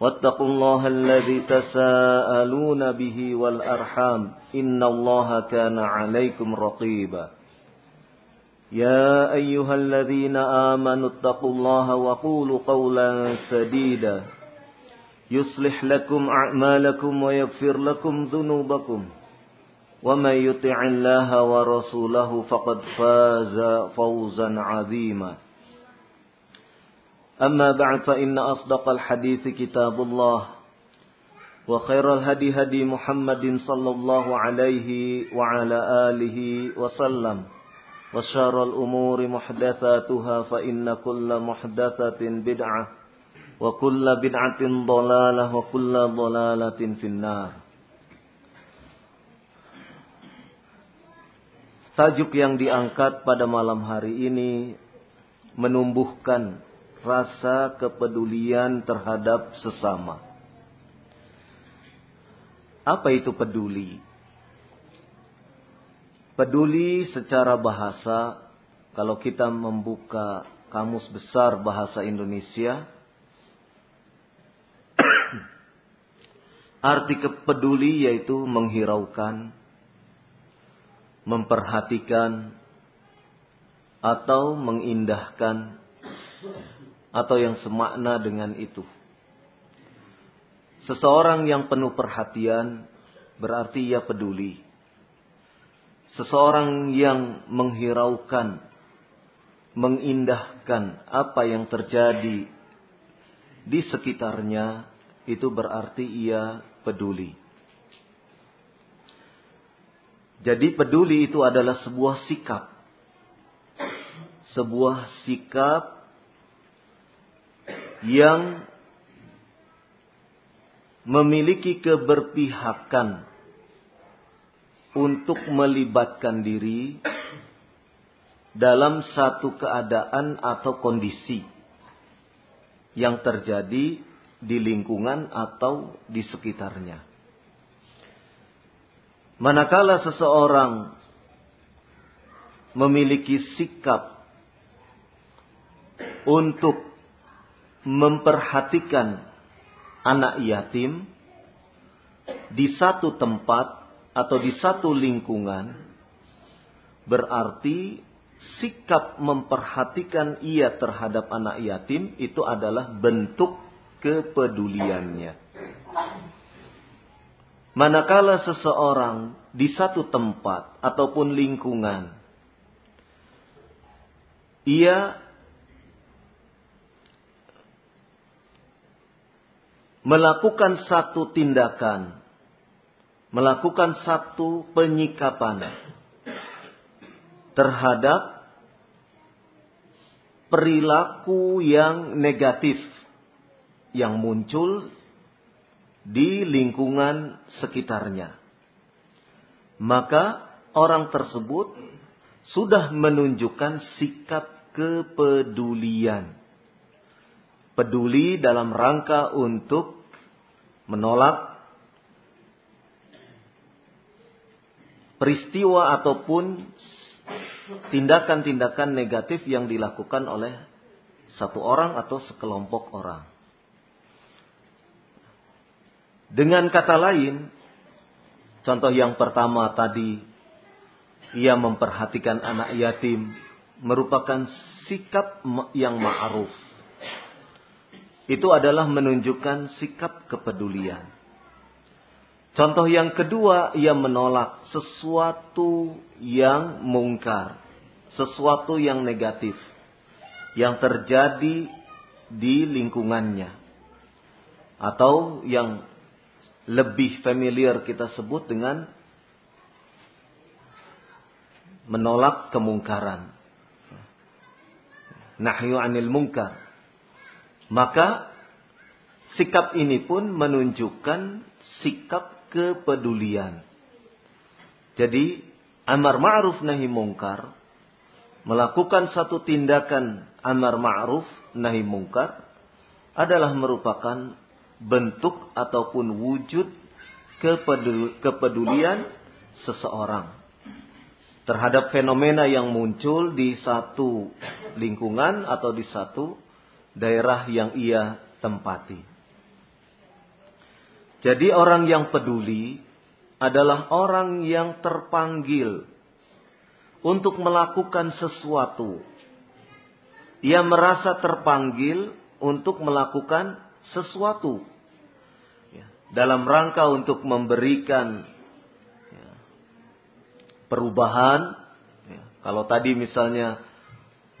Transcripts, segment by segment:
واتقوا الله الذي تساءلون به والأرحام إن الله كان عليكم رقيبا. يا أيها الذين آمنوا اتقوا الله وقولوا قولا سديدا. يصلح لكم أعمالكم ويغفر لكم ذنوبكم. ومن يطع الله ورسوله فقد فاز فوزا عظيما. أما بعد فإن أصدق الحديث كتاب الله وخير الهدي هدي محمد صلى الله عليه وعلى آله وسلم وشار الأمور محدثاتها فإن كل محدثة بدعة وكل بدعة ضلالة وكل ضلالة في النار Tajuk yang diangkat pada malam hari ini menumbuhkan rasa kepedulian terhadap sesama. Apa itu peduli? Peduli secara bahasa, kalau kita membuka kamus besar bahasa Indonesia, arti kepeduli yaitu menghiraukan, memperhatikan, atau mengindahkan atau yang semakna dengan itu. Seseorang yang penuh perhatian berarti ia peduli. Seseorang yang menghiraukan, mengindahkan apa yang terjadi di sekitarnya itu berarti ia peduli. Jadi peduli itu adalah sebuah sikap. Sebuah sikap yang memiliki keberpihakan untuk melibatkan diri dalam satu keadaan atau kondisi yang terjadi di lingkungan atau di sekitarnya. Manakala seseorang memiliki sikap untuk memperhatikan anak yatim di satu tempat atau di satu lingkungan berarti sikap memperhatikan ia terhadap anak yatim itu adalah bentuk kepeduliannya. Manakala seseorang di satu tempat ataupun lingkungan ia melakukan satu tindakan, melakukan satu penyikapan terhadap perilaku yang negatif yang muncul di lingkungan sekitarnya. Maka orang tersebut sudah menunjukkan sikap kepedulian. Peduli dalam rangka untuk menolak peristiwa ataupun tindakan-tindakan negatif yang dilakukan oleh satu orang atau sekelompok orang. Dengan kata lain, contoh yang pertama tadi, ia memperhatikan anak yatim, merupakan sikap yang ma'ruf itu adalah menunjukkan sikap kepedulian. Contoh yang kedua, ia menolak sesuatu yang mungkar, sesuatu yang negatif yang terjadi di lingkungannya atau yang lebih familiar kita sebut dengan menolak kemungkaran. Nahyu anil mungkar. Maka sikap ini pun menunjukkan sikap kepedulian. Jadi amar ma'ruf nahi mungkar melakukan satu tindakan amar ma'ruf nahi mungkar adalah merupakan bentuk ataupun wujud kepedulian seseorang terhadap fenomena yang muncul di satu lingkungan atau di satu daerah yang ia tempati. Jadi orang yang peduli adalah orang yang terpanggil untuk melakukan sesuatu. Ia merasa terpanggil untuk melakukan sesuatu. Ya, dalam rangka untuk memberikan perubahan. Ya, kalau tadi misalnya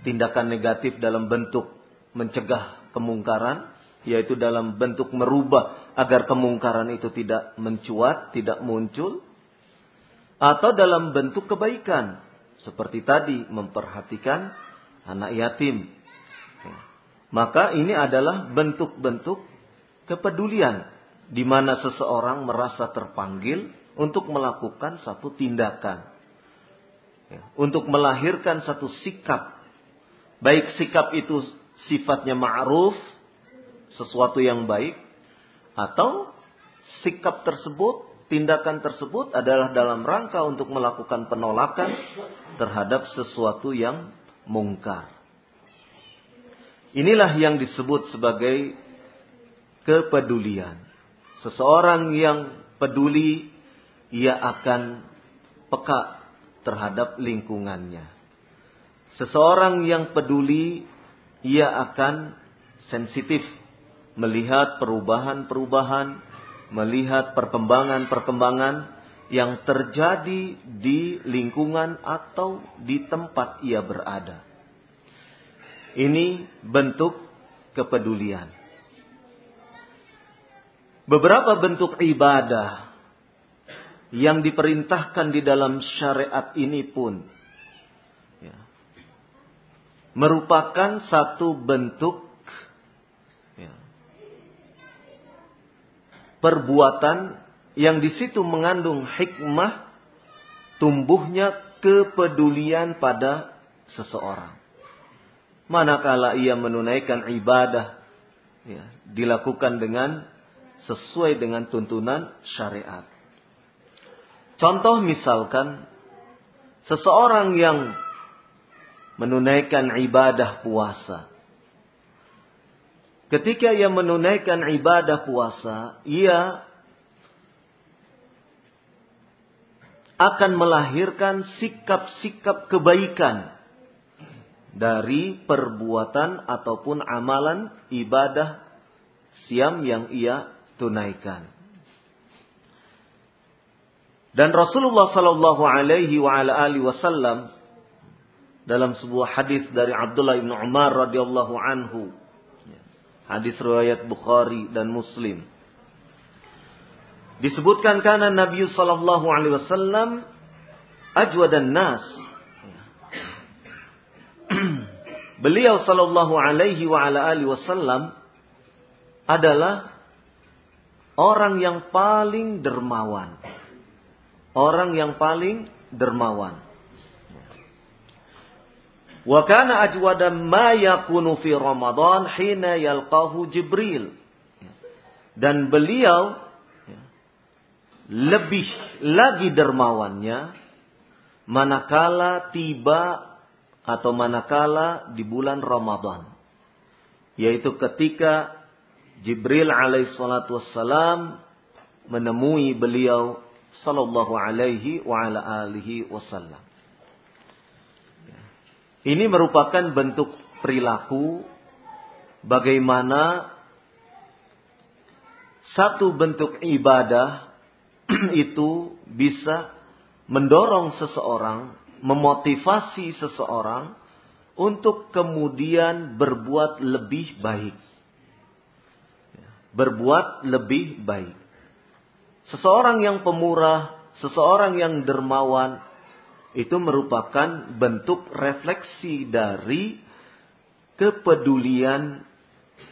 tindakan negatif dalam bentuk mencegah kemungkaran, yaitu dalam bentuk merubah agar kemungkaran itu tidak mencuat, tidak muncul, atau dalam bentuk kebaikan, seperti tadi memperhatikan anak yatim. Ya. Maka ini adalah bentuk-bentuk kepedulian di mana seseorang merasa terpanggil untuk melakukan satu tindakan ya, untuk melahirkan satu sikap. Baik sikap itu sifatnya ma'ruf, sesuatu yang baik, atau sikap tersebut, tindakan tersebut adalah dalam rangka untuk melakukan penolakan terhadap sesuatu yang mungkar. Inilah yang disebut sebagai kepedulian. Seseorang yang peduli, ia akan peka terhadap lingkungannya. Seseorang yang peduli, ia akan sensitif melihat perubahan-perubahan, melihat perkembangan-perkembangan yang terjadi di lingkungan atau di tempat ia berada. Ini bentuk kepedulian. Beberapa bentuk ibadah yang diperintahkan di dalam syariat ini pun merupakan satu bentuk ya, perbuatan yang di situ mengandung hikmah tumbuhnya kepedulian pada seseorang. Manakala ia menunaikan ibadah ya, dilakukan dengan sesuai dengan tuntunan syariat. Contoh misalkan seseorang yang menunaikan ibadah puasa. Ketika ia menunaikan ibadah puasa, ia akan melahirkan sikap-sikap kebaikan dari perbuatan ataupun amalan ibadah siam yang ia tunaikan. Dan Rasulullah Sallallahu Alaihi Wasallam dalam sebuah hadis dari Abdullah bin Umar radhiyallahu anhu, hadis riwayat Bukhari dan Muslim, disebutkan karena Nabi Sallallahu Alaihi Wasallam ajwadan nas. Beliau Sallallahu Alaihi Wasallam adalah orang yang paling dermawan orang yang paling dermawan. Wa kana ajwada ma yakunu fi Ramadan hina yalqahu Jibril. Dan beliau lebih lagi dermawannya manakala tiba atau manakala di bulan Ramadan. Yaitu ketika Jibril alaihissalatu wassalam menemui beliau sallallahu alaihi wa ala alihi wasallam. Ini merupakan bentuk perilaku bagaimana satu bentuk ibadah itu bisa mendorong seseorang, memotivasi seseorang untuk kemudian berbuat lebih baik. Berbuat lebih baik. Seseorang yang pemurah, seseorang yang dermawan, itu merupakan bentuk refleksi dari kepedulian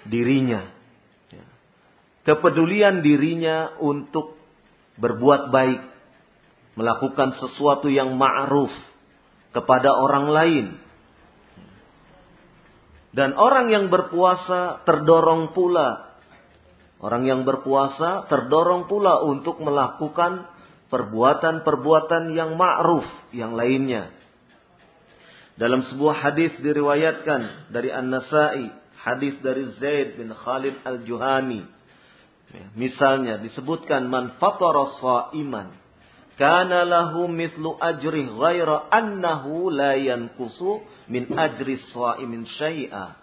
dirinya. Kepedulian dirinya untuk berbuat baik, melakukan sesuatu yang ma'ruf kepada orang lain. Dan orang yang berpuasa terdorong pula. Orang yang berpuasa terdorong pula untuk melakukan perbuatan-perbuatan yang ma'ruf yang lainnya. Dalam sebuah hadis diriwayatkan dari An-Nasa'i, hadis dari Zaid bin Khalid Al-Juhani. Misalnya disebutkan man fatara iman kana lahu mithlu ajri ghaira annahu la yanqusu min ajri shaimin syai'a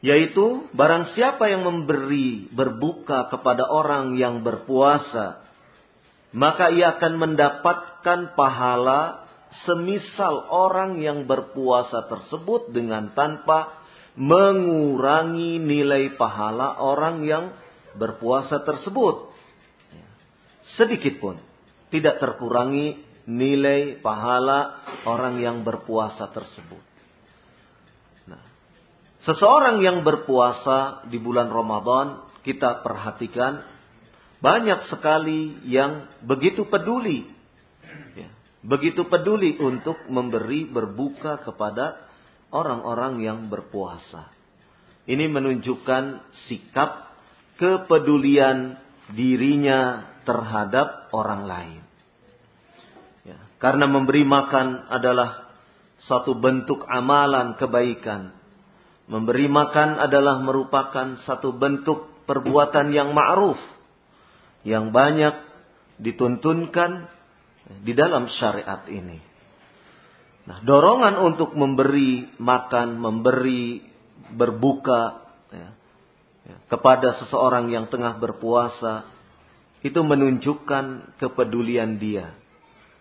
yaitu barang siapa yang memberi berbuka kepada orang yang berpuasa maka ia akan mendapatkan pahala semisal orang yang berpuasa tersebut dengan tanpa mengurangi nilai pahala orang yang berpuasa tersebut sedikit pun tidak terkurangi nilai pahala orang yang berpuasa tersebut. Nah, seseorang yang berpuasa di bulan Ramadan kita perhatikan banyak sekali yang begitu peduli, ya, begitu peduli untuk memberi berbuka kepada orang-orang yang berpuasa. Ini menunjukkan sikap kepedulian dirinya terhadap orang lain. Ya, karena memberi makan adalah suatu bentuk amalan kebaikan. Memberi makan adalah merupakan satu bentuk perbuatan yang ma'ruf. Yang banyak dituntunkan di dalam syariat ini. Nah, dorongan untuk memberi makan, memberi berbuka ya, ya, kepada seseorang yang tengah berpuasa itu menunjukkan kepedulian dia.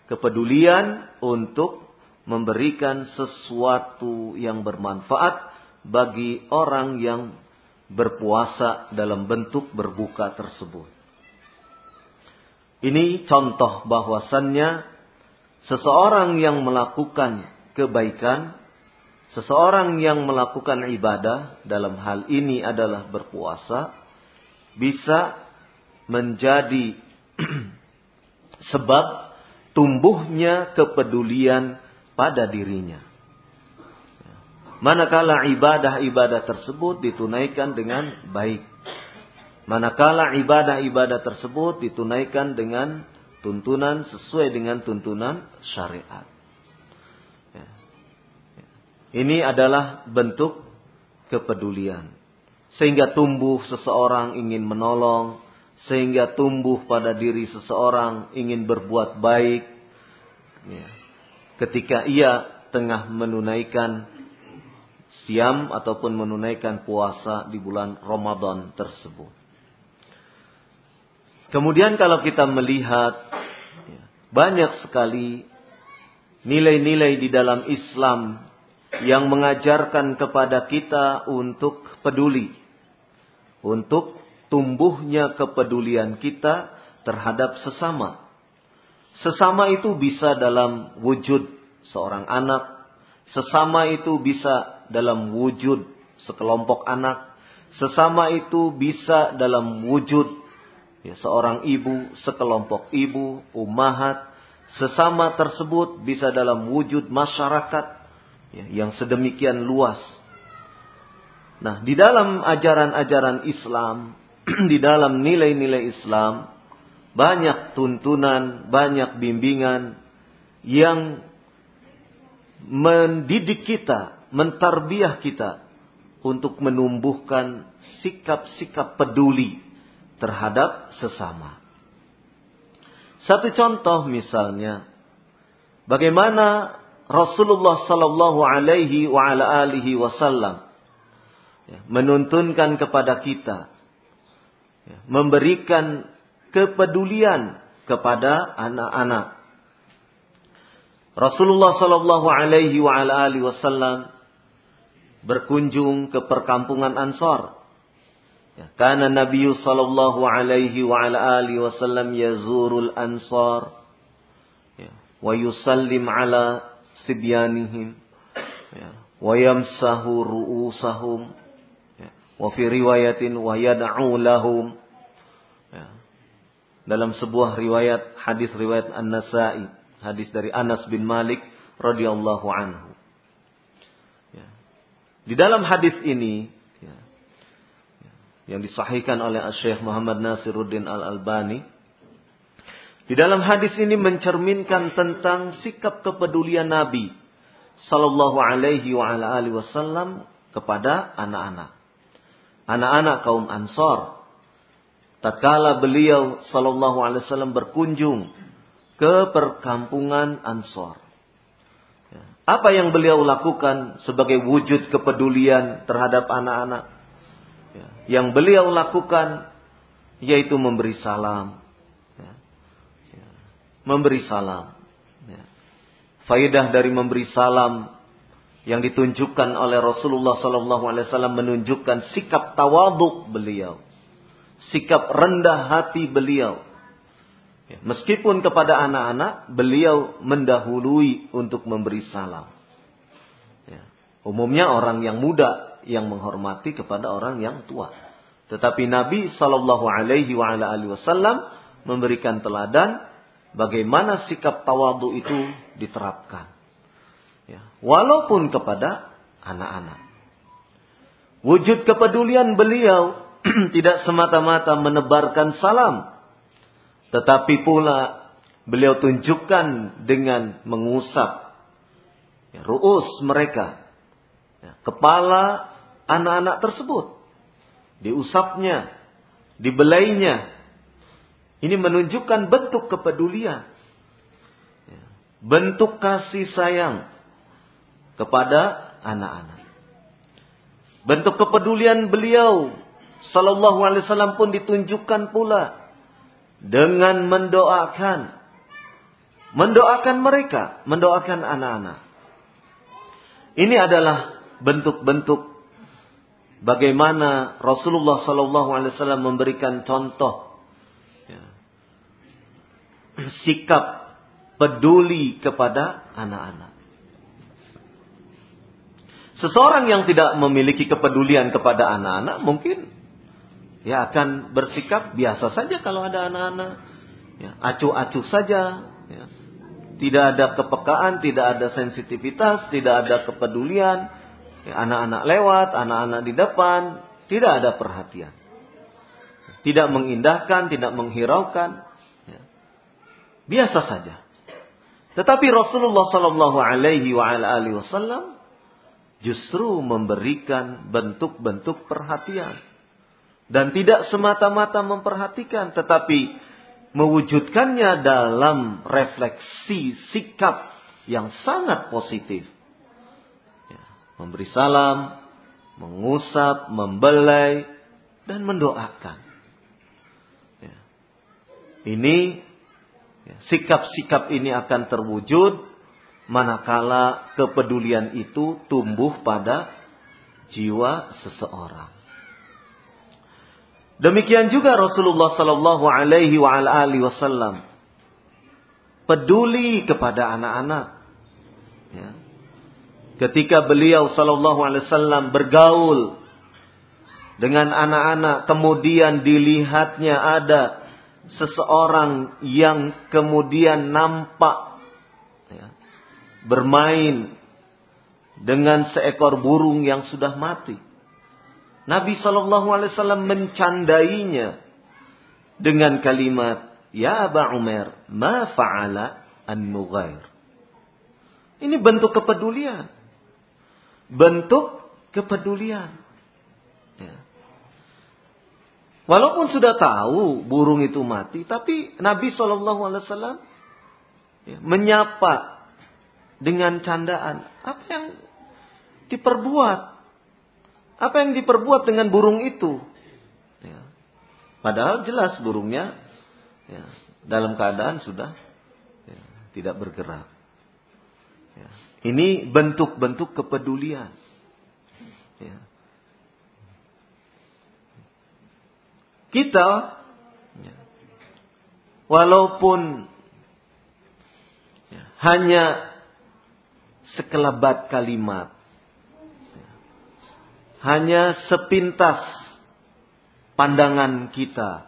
Kepedulian untuk memberikan sesuatu yang bermanfaat bagi orang yang berpuasa dalam bentuk berbuka tersebut. Ini contoh bahwasannya seseorang yang melakukan kebaikan, seseorang yang melakukan ibadah dalam hal ini adalah berpuasa, bisa menjadi sebab tumbuhnya kepedulian pada dirinya. Manakala ibadah-ibadah tersebut ditunaikan dengan baik. Manakala ibadah-ibadah tersebut ditunaikan dengan tuntunan sesuai dengan tuntunan syariat. Ya. Ini adalah bentuk kepedulian. Sehingga tumbuh seseorang ingin menolong, sehingga tumbuh pada diri seseorang ingin berbuat baik ya. ketika ia tengah menunaikan siam ataupun menunaikan puasa di bulan Ramadan tersebut. Kemudian kalau kita melihat ya, banyak sekali nilai-nilai di dalam Islam yang mengajarkan kepada kita untuk peduli, untuk tumbuhnya kepedulian kita terhadap sesama. Sesama itu bisa dalam wujud seorang anak, sesama itu bisa dalam wujud sekelompok anak, sesama itu bisa dalam wujud ya, seorang ibu, sekelompok ibu, umahat, sesama tersebut bisa dalam wujud masyarakat ya, yang sedemikian luas. Nah, di dalam ajaran-ajaran Islam di dalam nilai-nilai Islam banyak tuntunan, banyak bimbingan yang mendidik kita, mentarbiah kita untuk menumbuhkan sikap-sikap peduli terhadap sesama. Satu contoh misalnya, bagaimana Rasulullah Sallallahu Alaihi Wasallam ya, menuntunkan kepada kita Ya, memberikan kepedulian kepada anak-anak. Rasulullah Shallallahu Alaihi Wasallam berkunjung ke perkampungan Ansor. Ya, karena Nabi Sallallahu Alaihi Wasallam yazurul Ansor ya, wa yusallim ala sibyanihim ya, wa yamsahu ru'usahum ya, wa fi riwayatin wa lahum ya. dalam sebuah riwayat hadis riwayat An-Nasa'i hadis dari Anas bin Malik radhiyallahu anhu ya. di dalam hadis ini yang disahihkan oleh Syekh Muhammad Nasiruddin Al-Albani di dalam hadis ini mencerminkan tentang sikap kepedulian Nabi Sallallahu Alaihi Wasallam kepada anak-anak. Anak-anak kaum Ansor. Tatkala beliau Sallallahu Alaihi Wasallam berkunjung ke perkampungan Ansor. Ya. Apa yang beliau lakukan sebagai wujud kepedulian terhadap anak-anak? Ya. Yang beliau lakukan yaitu memberi salam, memberi salam. Ya. Faidah dari memberi salam yang ditunjukkan oleh Rasulullah Wasallam menunjukkan sikap tawaduk beliau, sikap rendah hati beliau. Ya. Meskipun kepada anak-anak beliau mendahului untuk memberi salam. Ya. Umumnya orang yang muda yang menghormati kepada orang yang tua. Tetapi Nabi Sallallahu Alaihi Wasallam memberikan teladan bagaimana sikap tawadu itu diterapkan. Ya, walaupun kepada anak-anak. Wujud kepedulian beliau tidak semata-mata menebarkan salam. Tetapi pula beliau tunjukkan dengan mengusap ya, ruus mereka. Ya, kepala anak-anak tersebut. Diusapnya, dibelainya, ini menunjukkan bentuk kepedulian. Ya. Bentuk kasih sayang kepada anak-anak. Bentuk kepedulian beliau sallallahu alaihi wasallam pun ditunjukkan pula dengan mendoakan mendoakan mereka, mendoakan anak-anak. Ini adalah bentuk-bentuk bagaimana Rasulullah sallallahu alaihi wasallam memberikan contoh sikap peduli kepada anak-anak. Seseorang yang tidak memiliki kepedulian kepada anak-anak mungkin ya akan bersikap biasa saja kalau ada anak-anak. Ya, acuh-acuh saja. Ya. Tidak ada kepekaan, tidak ada sensitivitas, tidak ada kepedulian. Ya, anak-anak lewat, anak-anak di depan, tidak ada perhatian. Tidak mengindahkan, tidak menghiraukan. Biasa saja. Tetapi Rasulullah Sallallahu Alaihi Wasallam justru memberikan bentuk-bentuk perhatian dan tidak semata-mata memperhatikan, tetapi mewujudkannya dalam refleksi sikap yang sangat positif. Ya, memberi salam, mengusap, membelai, dan mendoakan. Ya. Ini Ya, sikap-sikap ini akan terwujud manakala kepedulian itu tumbuh pada jiwa seseorang. Demikian juga Rasulullah Sallallahu Alaihi Wasallam peduli kepada anak-anak. Ya. Ketika beliau Sallallahu Alaihi Wasallam bergaul dengan anak-anak, kemudian dilihatnya ada seseorang yang kemudian nampak ya, bermain dengan seekor burung yang sudah mati. Nabi Shallallahu Alaihi Wasallam mencandainya dengan kalimat, Ya Aba Umar, ma faala an nughair. Ini bentuk kepedulian. Bentuk kepedulian. Ya. Walaupun sudah tahu burung itu mati, tapi Nabi Wasallam ya, menyapa dengan candaan. Apa yang diperbuat? Apa yang diperbuat dengan burung itu? Ya. Padahal jelas burungnya ya, dalam keadaan sudah ya, tidak bergerak. Ya. Ini bentuk-bentuk kepedulian. Ya. Kita ya, walaupun ya, hanya sekelebat kalimat, ya, hanya sepintas pandangan kita,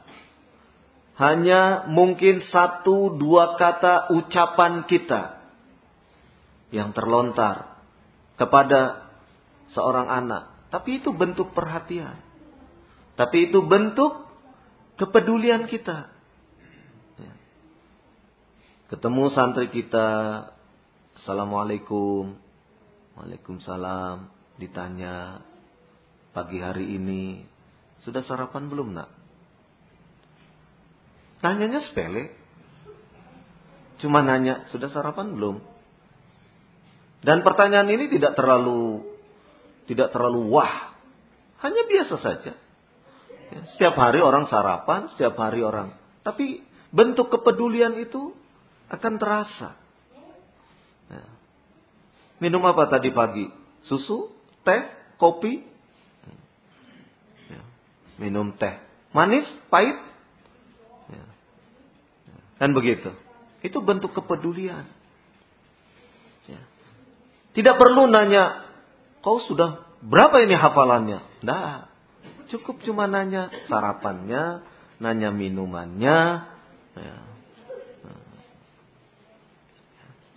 hanya mungkin satu dua kata ucapan kita yang terlontar kepada seorang anak, tapi itu bentuk perhatian, tapi itu bentuk kepedulian kita. Ya. Ketemu santri kita, Assalamualaikum, Waalaikumsalam, ditanya pagi hari ini, sudah sarapan belum nak? Tanyanya sepele. Cuma nanya, sudah sarapan belum? Dan pertanyaan ini tidak terlalu tidak terlalu wah. Hanya biasa saja. Ya, setiap hari orang sarapan, setiap hari orang. Tapi bentuk kepedulian itu akan terasa. Ya. Minum apa tadi pagi? Susu, teh, kopi. Ya. Minum teh. Manis, pahit. Dan begitu. Itu bentuk kepedulian. Tidak perlu nanya, kau sudah berapa ini hafalannya? Tidak. Cukup cuma nanya sarapannya, nanya minumannya. Ya.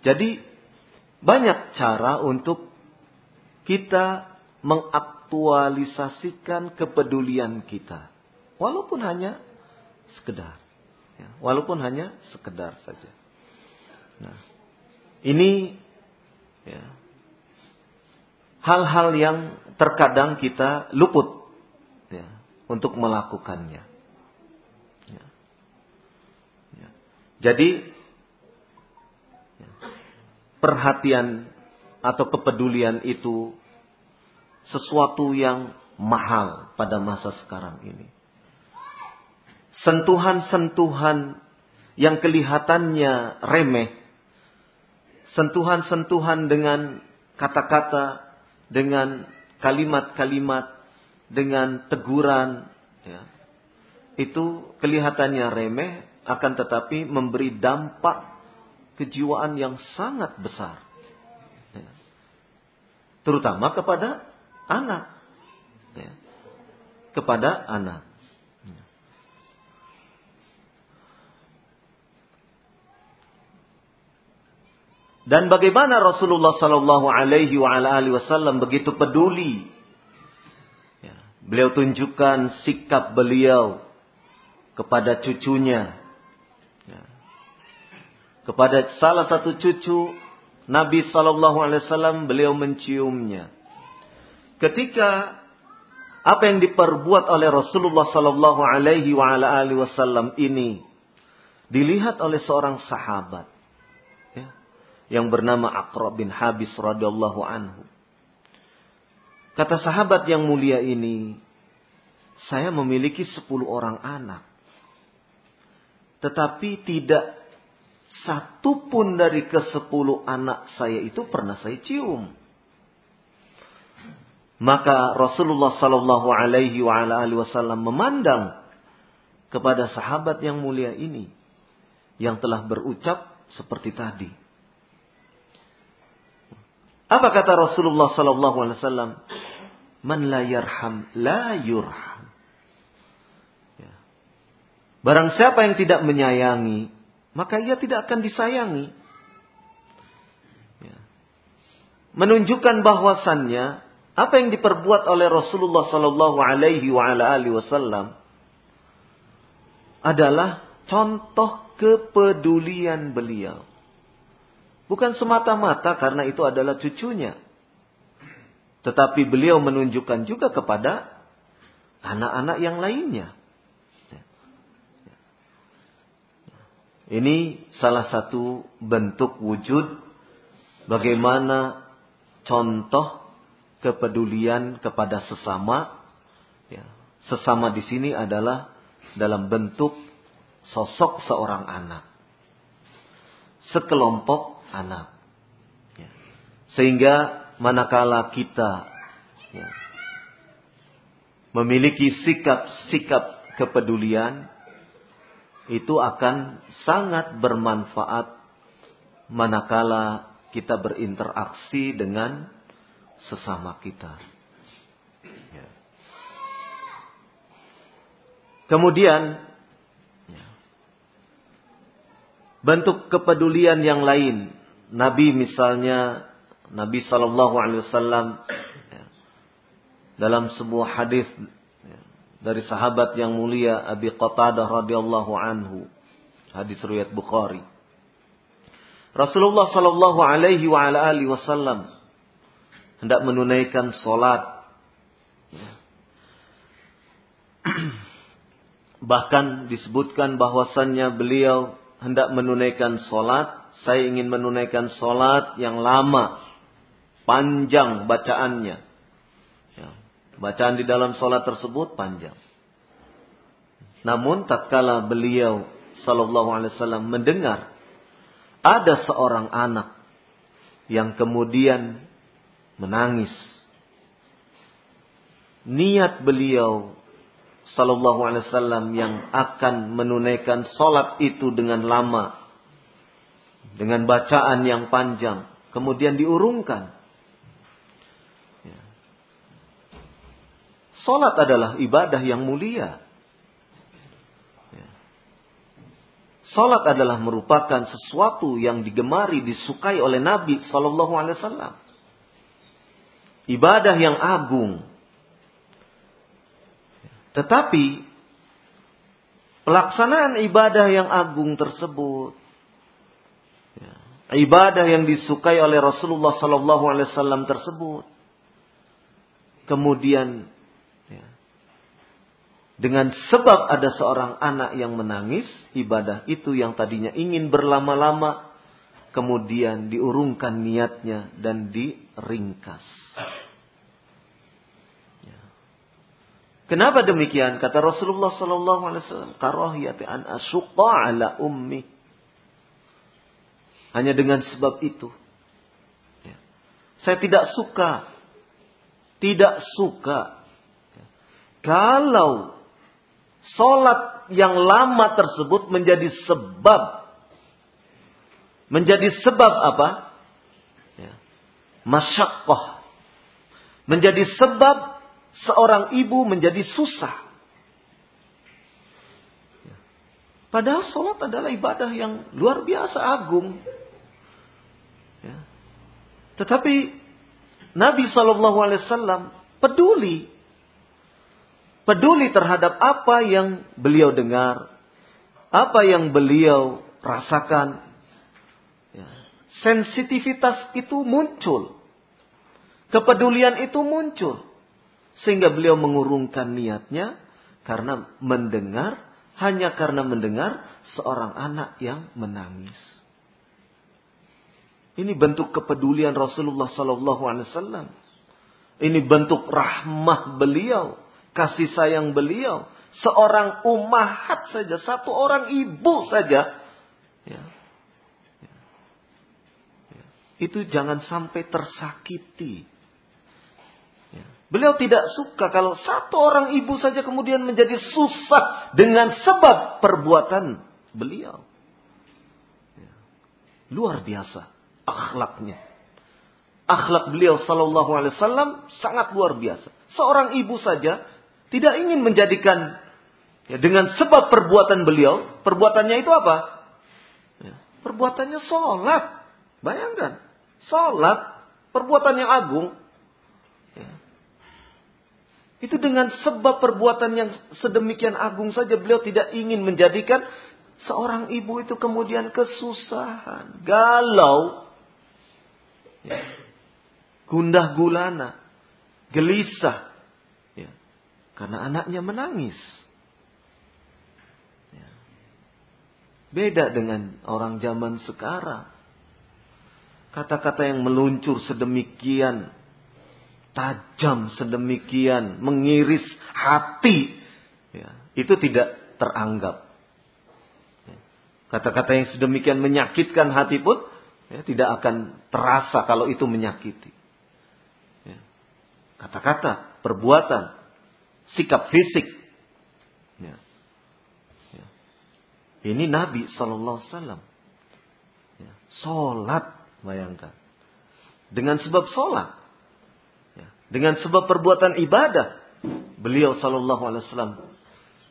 Jadi banyak cara untuk kita mengaktualisasikan kepedulian kita. Walaupun hanya sekedar. Ya, walaupun hanya sekedar saja. Nah, ini ya, hal-hal yang terkadang kita luput ya, untuk melakukannya. Ya. Ya. Jadi ya, perhatian atau kepedulian itu sesuatu yang mahal pada masa sekarang ini. Sentuhan-sentuhan yang kelihatannya remeh, sentuhan-sentuhan dengan kata-kata, dengan kalimat-kalimat dengan teguran ya, itu kelihatannya remeh akan tetapi memberi dampak kejiwaan yang sangat besar ya. terutama kepada anak ya. kepada anak Dan bagaimana Rasulullah Sallallahu Alaihi Wasallam begitu peduli Beliau tunjukkan sikap beliau kepada cucunya. Ya. Kepada salah satu cucu Nabi Sallallahu Alaihi Wasallam beliau menciumnya. Ketika apa yang diperbuat oleh Rasulullah Sallallahu Alaihi Wasallam ini dilihat oleh seorang sahabat ya, yang bernama Aqra bin Habis radhiyallahu anhu. Kata sahabat yang mulia ini, saya memiliki sepuluh orang anak. Tetapi tidak satu pun dari ke sepuluh anak saya itu pernah saya cium. Maka Rasulullah Sallallahu Alaihi Wasallam memandang kepada sahabat yang mulia ini yang telah berucap seperti tadi. Apa kata Rasulullah sallallahu alaihi wasallam? Man la yarham la yurham. Ya. Barang siapa yang tidak menyayangi, maka ia tidak akan disayangi. Ya. Menunjukkan bahwasannya apa yang diperbuat oleh Rasulullah sallallahu alaihi wasallam adalah contoh kepedulian beliau. Bukan semata-mata karena itu adalah cucunya. Tetapi beliau menunjukkan juga kepada anak-anak yang lainnya. Ini salah satu bentuk wujud bagaimana contoh kepedulian kepada sesama. Ya, sesama di sini adalah dalam bentuk sosok seorang anak. Sekelompok anak. Ya. Sehingga manakala kita ya, memiliki sikap-sikap kepedulian, itu akan sangat bermanfaat manakala kita berinteraksi dengan sesama kita. Ya. Kemudian ya, bentuk kepedulian yang lain, Nabi misalnya Nabi Shallallahu Alaihi Wasallam ya, dalam sebuah hadis dari sahabat yang mulia Abi Qatadah radhiyallahu anhu. Hadis riwayat Bukhari. Rasulullah sallallahu alaihi wasallam hendak menunaikan salat. Bahkan disebutkan bahwasannya beliau hendak menunaikan salat, saya ingin menunaikan salat yang lama, panjang bacaannya. Bacaan di dalam sholat tersebut panjang. Namun tatkala beliau sallallahu alaihi wasallam mendengar ada seorang anak yang kemudian menangis. Niat beliau sallallahu alaihi wasallam yang akan menunaikan sholat itu dengan lama dengan bacaan yang panjang kemudian diurungkan Salat adalah ibadah yang mulia. Ya. Salat adalah merupakan sesuatu yang digemari, disukai oleh Nabi Sallallahu Alaihi Wasallam. Ibadah yang agung. Tetapi pelaksanaan ibadah yang agung tersebut, ya, ibadah yang disukai oleh Rasulullah Sallallahu Alaihi Wasallam tersebut, kemudian dengan sebab ada seorang anak yang menangis, ibadah itu yang tadinya ingin berlama-lama, kemudian diurungkan niatnya dan diringkas. Ya. Kenapa demikian? Kata Rasulullah Sallallahu Alaihi Wasallam, karahiyati an ala ummi. Hanya dengan sebab itu. Ya. Saya tidak suka. Tidak suka. Ya. Kalau Solat yang lama tersebut menjadi sebab. Menjadi sebab apa? Ya. Masyakoh. Menjadi sebab seorang ibu menjadi susah. Padahal sholat adalah ibadah yang luar biasa agung. Tetapi Nabi Shallallahu Alaihi Wasallam peduli peduli terhadap apa yang beliau dengar, apa yang beliau rasakan. Ya. Sensitivitas itu muncul. Kepedulian itu muncul. Sehingga beliau mengurungkan niatnya karena mendengar, hanya karena mendengar seorang anak yang menangis. Ini bentuk kepedulian Rasulullah Sallallahu Alaihi Wasallam. Ini bentuk rahmah beliau kasih sayang beliau. Seorang umahat saja, satu orang ibu saja. Ya. Ya. Ya. Itu jangan sampai tersakiti. Ya. Beliau tidak suka kalau satu orang ibu saja kemudian menjadi susah dengan sebab perbuatan beliau. Ya. Luar biasa akhlaknya. Akhlak beliau sallallahu alaihi wasallam sangat luar biasa. Seorang ibu saja tidak ingin menjadikan ya, dengan sebab perbuatan beliau, perbuatannya itu apa? Ya, perbuatannya sholat. Bayangkan, sholat, perbuatan yang agung. Ya. Itu dengan sebab perbuatan yang sedemikian agung saja beliau tidak ingin menjadikan seorang ibu itu kemudian kesusahan, galau, ya. gundah gulana, gelisah, karena anaknya menangis. Ya. Beda dengan orang zaman sekarang. Kata-kata yang meluncur sedemikian tajam, sedemikian mengiris hati, ya, itu tidak teranggap. Kata-kata yang sedemikian menyakitkan hati pun ya, tidak akan terasa kalau itu menyakiti. Ya. Kata-kata, perbuatan, sikap fisik. Ya. Ya. Ini Nabi Wasallam. Ya. Bayangkan. Dengan sebab sholat. Ya. Dengan sebab perbuatan ibadah. Beliau Sallallahu Alaihi Wasallam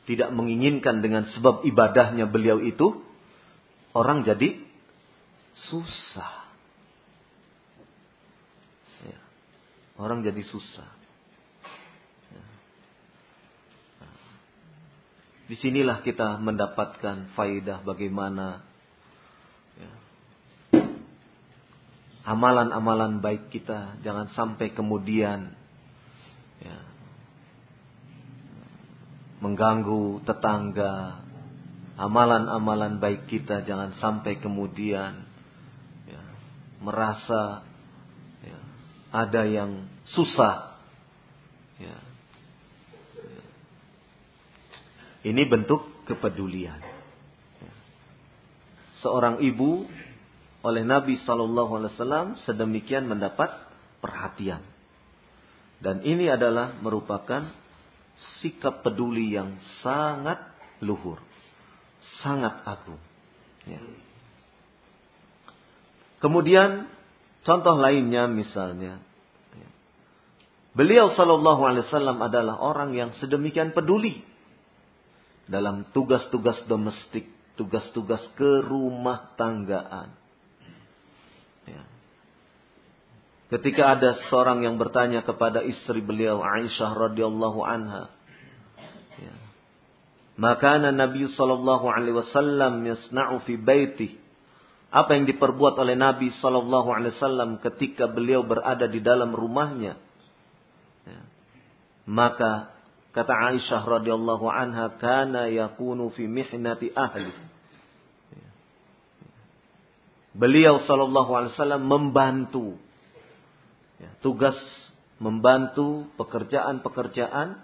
tidak menginginkan dengan sebab ibadahnya beliau itu orang jadi susah. Ya. Orang jadi susah. Ya. Di sinilah kita mendapatkan faidah bagaimana ya, amalan-amalan baik kita jangan sampai kemudian ya, mengganggu tetangga, amalan-amalan baik kita jangan sampai kemudian merasa ya, ada yang susah. Ya. Ini bentuk kepedulian. Ya. Seorang ibu oleh Nabi Shallallahu Alaihi Wasallam sedemikian mendapat perhatian. Dan ini adalah merupakan sikap peduli yang sangat luhur sangat agung. Ya. Kemudian contoh lainnya misalnya, ya. beliau Shallallahu Alaihi Wasallam adalah orang yang sedemikian peduli dalam tugas-tugas domestik, tugas-tugas kerumah tanggaan. Ya. Ketika ada seorang yang bertanya kepada istri beliau Aisyah radhiyallahu anha, maka Nabi sallallahu alaihi wasallam yasna'u fi baiti. Apa yang diperbuat oleh Nabi sallallahu alaihi wasallam ketika beliau berada di dalam rumahnya. Ya. Maka kata Aisyah radhiyallahu anha kana yakunu fi mihnati ahli. Ya. Beliau sallallahu alaihi wasallam membantu ya, tugas membantu pekerjaan-pekerjaan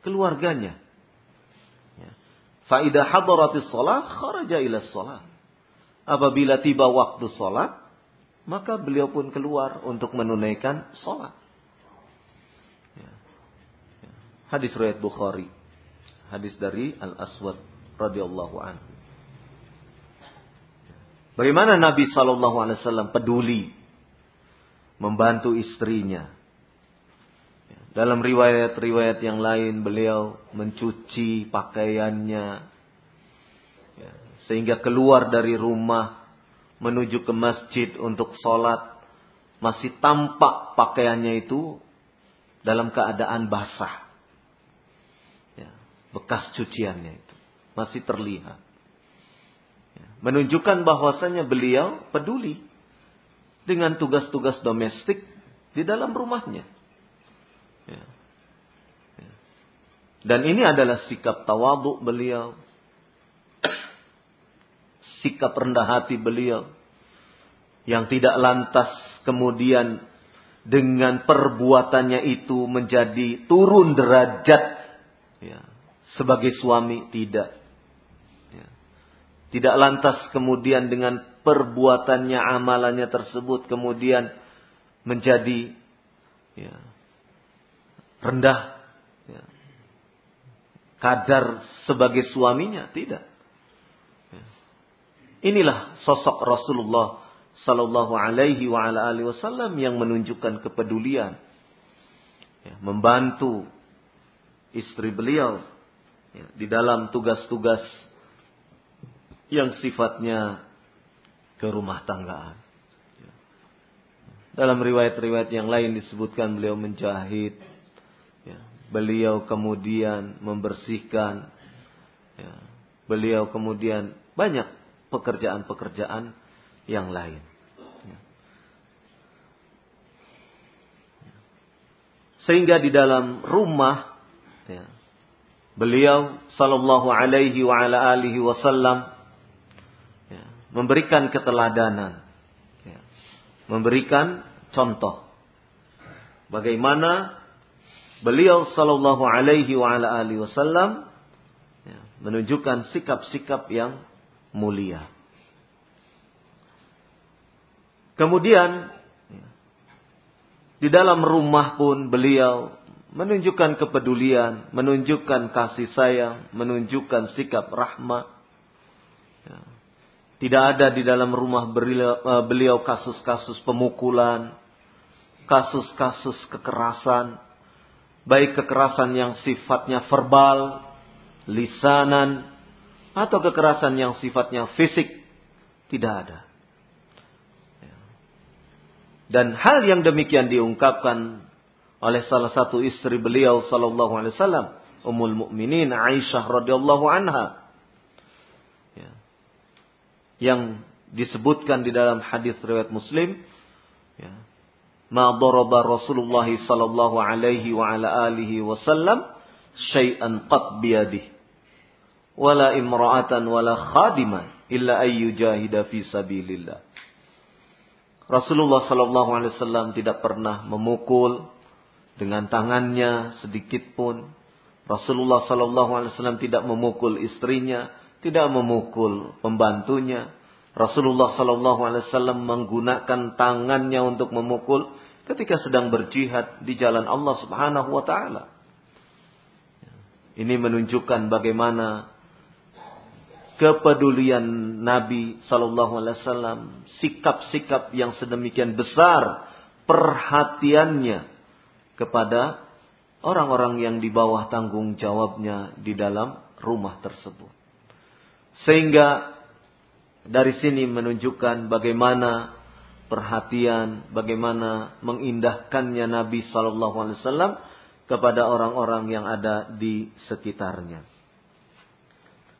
keluarganya. Faidah hadaratis sholat, kharaja ila sholat. Apabila tiba waktu sholat, maka beliau pun keluar untuk menunaikan sholat. Ya. Ya. Hadis riwayat Bukhari. Hadis dari Al-Aswad radhiyallahu anhu. Bagaimana Nabi Shallallahu Alaihi Wasallam peduli membantu istrinya dalam riwayat-riwayat yang lain beliau mencuci pakaiannya. Sehingga keluar dari rumah menuju ke masjid untuk sholat. Masih tampak pakaiannya itu dalam keadaan basah. Ya, bekas cuciannya itu. Masih terlihat. Ya, menunjukkan bahwasannya beliau peduli dengan tugas-tugas domestik di dalam rumahnya. Ya. Ya. Dan ini adalah sikap tawaduk beliau. Sikap rendah hati beliau. Yang tidak lantas kemudian dengan perbuatannya itu menjadi turun derajat. Ya. Sebagai suami tidak. Ya. Tidak lantas kemudian dengan perbuatannya amalannya tersebut kemudian menjadi ya, rendah ya. kadar sebagai suaminya tidak. Inilah sosok Rasulullah Sallallahu Alaihi Wasallam yang menunjukkan kepedulian ya, membantu istri beliau ya, di dalam tugas-tugas yang sifatnya ke rumah tanggaan. Ya. Dalam riwayat-riwayat yang lain disebutkan beliau menjahit, beliau kemudian membersihkan, ya, beliau kemudian banyak pekerjaan-pekerjaan yang lain. Ya. Sehingga di dalam rumah ya, beliau sallallahu alaihi wa ala alihi wasallam ya, memberikan keteladanan, ya, memberikan contoh bagaimana beliau sallallahu alaihi wa ala alihi wasallam ya, menunjukkan sikap-sikap yang mulia. Kemudian di dalam rumah pun beliau menunjukkan kepedulian, menunjukkan kasih sayang, menunjukkan sikap rahmat. Ya. Tidak ada di dalam rumah eh, beliau kasus-kasus pemukulan, kasus-kasus kekerasan, baik kekerasan yang sifatnya verbal, lisanan, atau kekerasan yang sifatnya fisik, tidak ada. Dan hal yang demikian diungkapkan oleh salah satu istri beliau sallallahu alaihi wasallam, Ummul Mukminin Aisyah radhiyallahu anha. Yang disebutkan di dalam hadis riwayat Muslim ya. Ma daraba Rasulullah sallallahu alaihi wa ala alihi wasallam syai'an qat biyadihi wala imra'atan wala khadiman illa ay yujahida fi sabilillah Rasulullah sallallahu alaihi wasallam tidak pernah memukul dengan tangannya sedikit pun Rasulullah sallallahu alaihi wasallam tidak memukul istrinya tidak memukul pembantunya. Rasulullah Sallallahu Alaihi Wasallam menggunakan tangannya untuk memukul ketika sedang berjihad di jalan Allah Subhanahu Wa Taala. Ini menunjukkan bagaimana kepedulian Nabi Sallallahu Alaihi Wasallam, sikap-sikap yang sedemikian besar, perhatiannya kepada orang-orang yang di bawah tanggung jawabnya di dalam rumah tersebut. Sehingga dari sini menunjukkan bagaimana perhatian, bagaimana mengindahkannya Nabi Shallallahu Alaihi Wasallam kepada orang-orang yang ada di sekitarnya.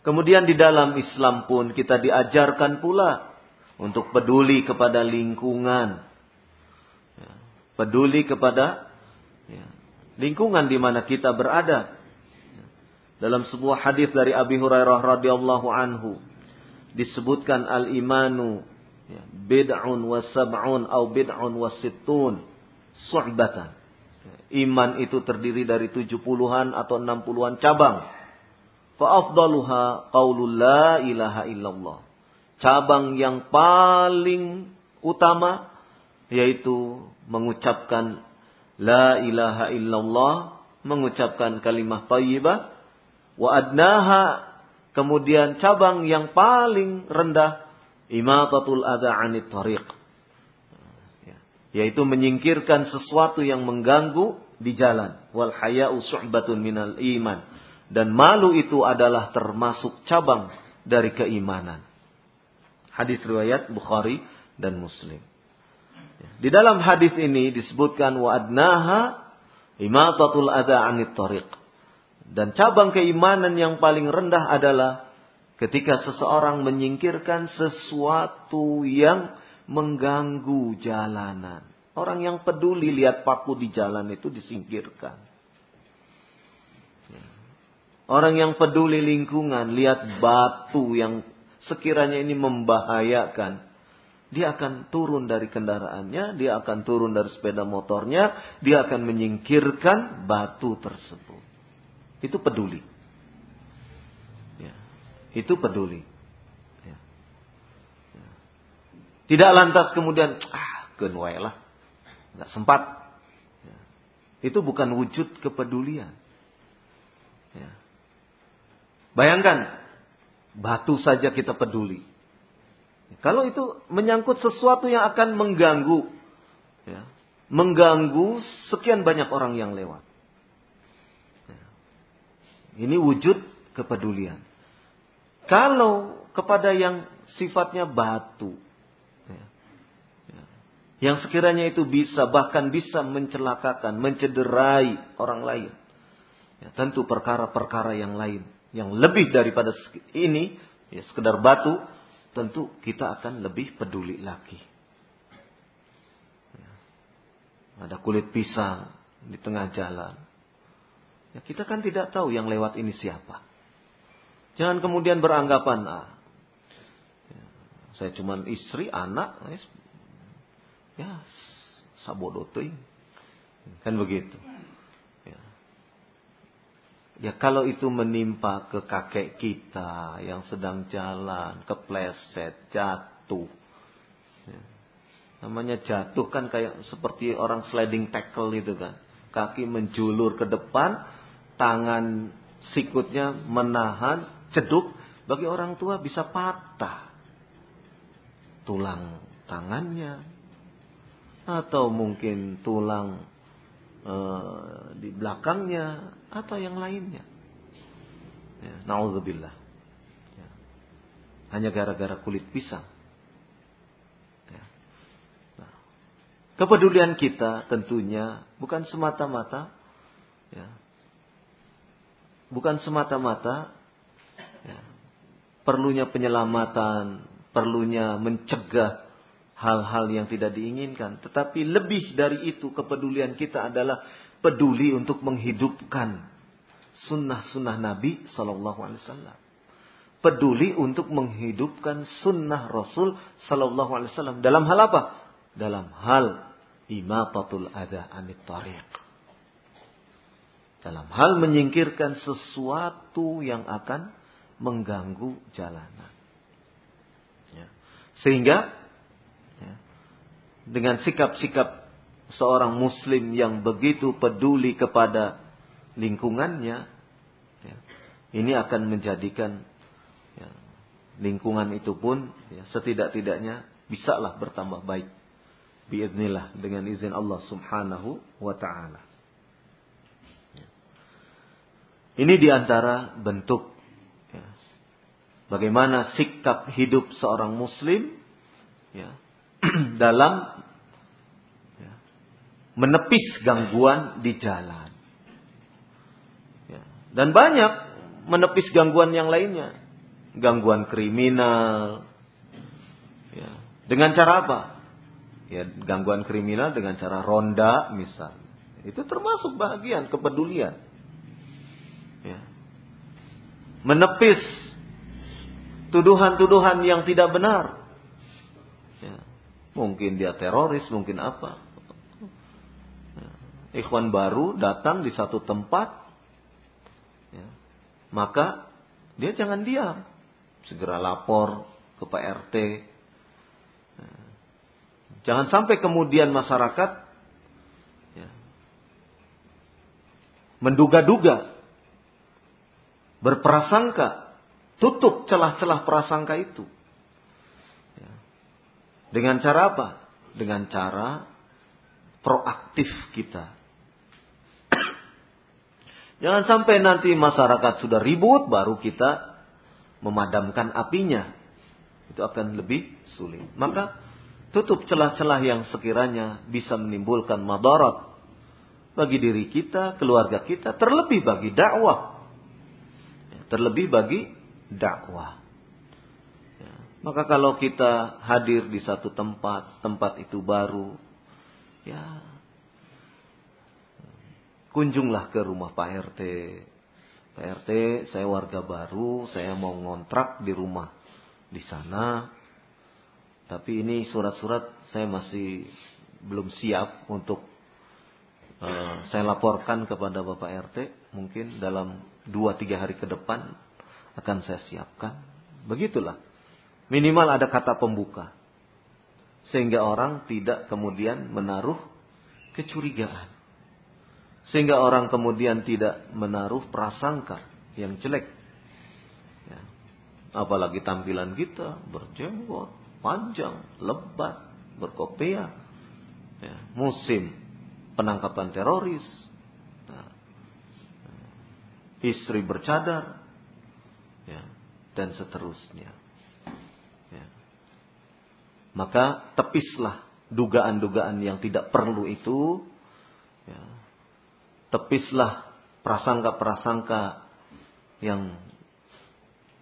Kemudian di dalam Islam pun kita diajarkan pula untuk peduli kepada lingkungan, ya, peduli kepada ya, lingkungan di mana kita berada. Dalam sebuah hadis dari Abi Hurairah radhiyallahu anhu disebutkan al-imanu ya, bid'un wa sab'un au bid'un wa sittun su'batan. Iman itu terdiri dari 70-an atau 60-an cabang. Fa afdaluha qaulul la ilaha illallah. Cabang yang paling utama yaitu mengucapkan la ilaha illallah, mengucapkan kalimat thayyibah Wa adnaha kemudian cabang yang paling rendah imatatul adha anit tariq. Ya, yaitu menyingkirkan sesuatu yang mengganggu di jalan. Wal haya'u suhbatun minal iman. Dan malu itu adalah termasuk cabang dari keimanan. Hadis riwayat Bukhari dan Muslim. Di dalam hadis ini disebutkan wa adnaha imatatul adha anit tariq. Dan cabang keimanan yang paling rendah adalah ketika seseorang menyingkirkan sesuatu yang mengganggu jalanan. Orang yang peduli lihat paku di jalan itu disingkirkan. Orang yang peduli lingkungan lihat batu yang sekiranya ini membahayakan. Dia akan turun dari kendaraannya, dia akan turun dari sepeda motornya, dia akan menyingkirkan batu tersebut. Itu peduli. Ya. Itu peduli. Ya. Ya. Tidak lantas kemudian, ah, genwai lah. Nggak sempat. Ya. Itu bukan wujud kepedulian. Ya. Bayangkan, batu saja kita peduli. Kalau itu menyangkut sesuatu yang akan mengganggu, ya, mengganggu sekian banyak orang yang lewat. Ini wujud kepedulian. Kalau kepada yang sifatnya batu, ya, ya, yang sekiranya itu bisa bahkan bisa mencelakakan, mencederai orang lain, ya, tentu perkara-perkara yang lain yang lebih daripada ini, ya, sekedar batu, tentu kita akan lebih peduli lagi. Ya, ada kulit pisang di tengah jalan. Ya, kita kan tidak tahu yang lewat ini siapa. Jangan kemudian beranggapan, ah, ya, saya cuma istri, anak, ya, ya sabodoting. Kan begitu. Ya. Kalau itu menimpa ke kakek kita yang sedang jalan, kepleset, jatuh. Ya. Namanya jatuh kan kayak seperti orang sliding tackle itu kan. Kaki menjulur ke depan, tangan sikutnya menahan, ceduk. Bagi orang tua bisa patah. Tulang tangannya. Atau mungkin tulang Eh, di belakangnya atau yang lainnya. Ya, Nauzubillah. Ya. Hanya gara-gara kulit pisang. Ya. Nah, kepedulian kita tentunya bukan semata-mata ya, bukan semata-mata ya, perlunya penyelamatan, perlunya mencegah hal-hal yang tidak diinginkan. Tetapi lebih dari itu kepedulian kita adalah peduli untuk menghidupkan sunnah-sunnah Nabi Sallallahu Alaihi Wasallam. Peduli untuk menghidupkan sunnah Rasul Sallallahu Alaihi Wasallam. Dalam hal apa? Dalam hal imatatul ada anit tariq. Dalam hal menyingkirkan sesuatu yang akan mengganggu jalanan. Ya. Sehingga dengan sikap-sikap seorang muslim yang begitu peduli kepada lingkungannya, ya, ini akan menjadikan ya, lingkungan itu pun ya, setidak-tidaknya bisalah bertambah baik. Biiznillah dengan izin Allah subhanahu wa ta'ala. Ya. Ini di antara bentuk ya, bagaimana sikap hidup seorang muslim ya, dalam ya, menepis gangguan di jalan. Ya. Dan banyak menepis gangguan yang lainnya. Gangguan kriminal. Ya. Dengan cara apa? Ya, gangguan kriminal dengan cara ronda misal. Itu termasuk bagian kepedulian. Menepis tuduhan-tuduhan yang tidak benar. Mungkin dia teroris, mungkin apa. Ya. Ikhwan baru datang di satu tempat. Ya. Maka dia jangan diam. Segera lapor ke Pak RT. Ya. Jangan sampai kemudian masyarakat ya, menduga-duga, berprasangka, tutup celah-celah prasangka itu. Dengan cara apa? Dengan cara proaktif kita. Jangan sampai nanti masyarakat sudah ribut baru kita memadamkan apinya. Itu akan lebih sulit. Maka tutup celah-celah yang sekiranya bisa menimbulkan madarat bagi diri kita, keluarga kita, terlebih bagi dakwah. Terlebih bagi dakwah. Maka kalau kita hadir di satu tempat, tempat itu baru, ya kunjunglah ke rumah Pak RT. Pak RT, saya warga baru, saya mau ngontrak di rumah di sana. Tapi ini surat-surat saya masih belum siap untuk uh, saya laporkan kepada Bapak RT. Mungkin dalam dua tiga hari ke depan akan saya siapkan. Begitulah Minimal ada kata pembuka. Sehingga orang tidak kemudian menaruh kecurigaan. Sehingga orang kemudian tidak menaruh prasangka yang jelek. Ya. Apalagi tampilan kita berjenggot, panjang, lebat, berkopiah. Ya. Musim penangkapan teroris. Nah. Istri bercadar. Ya. Dan seterusnya. Maka tepislah dugaan-dugaan yang tidak perlu itu. Ya. Tepislah prasangka-prasangka yang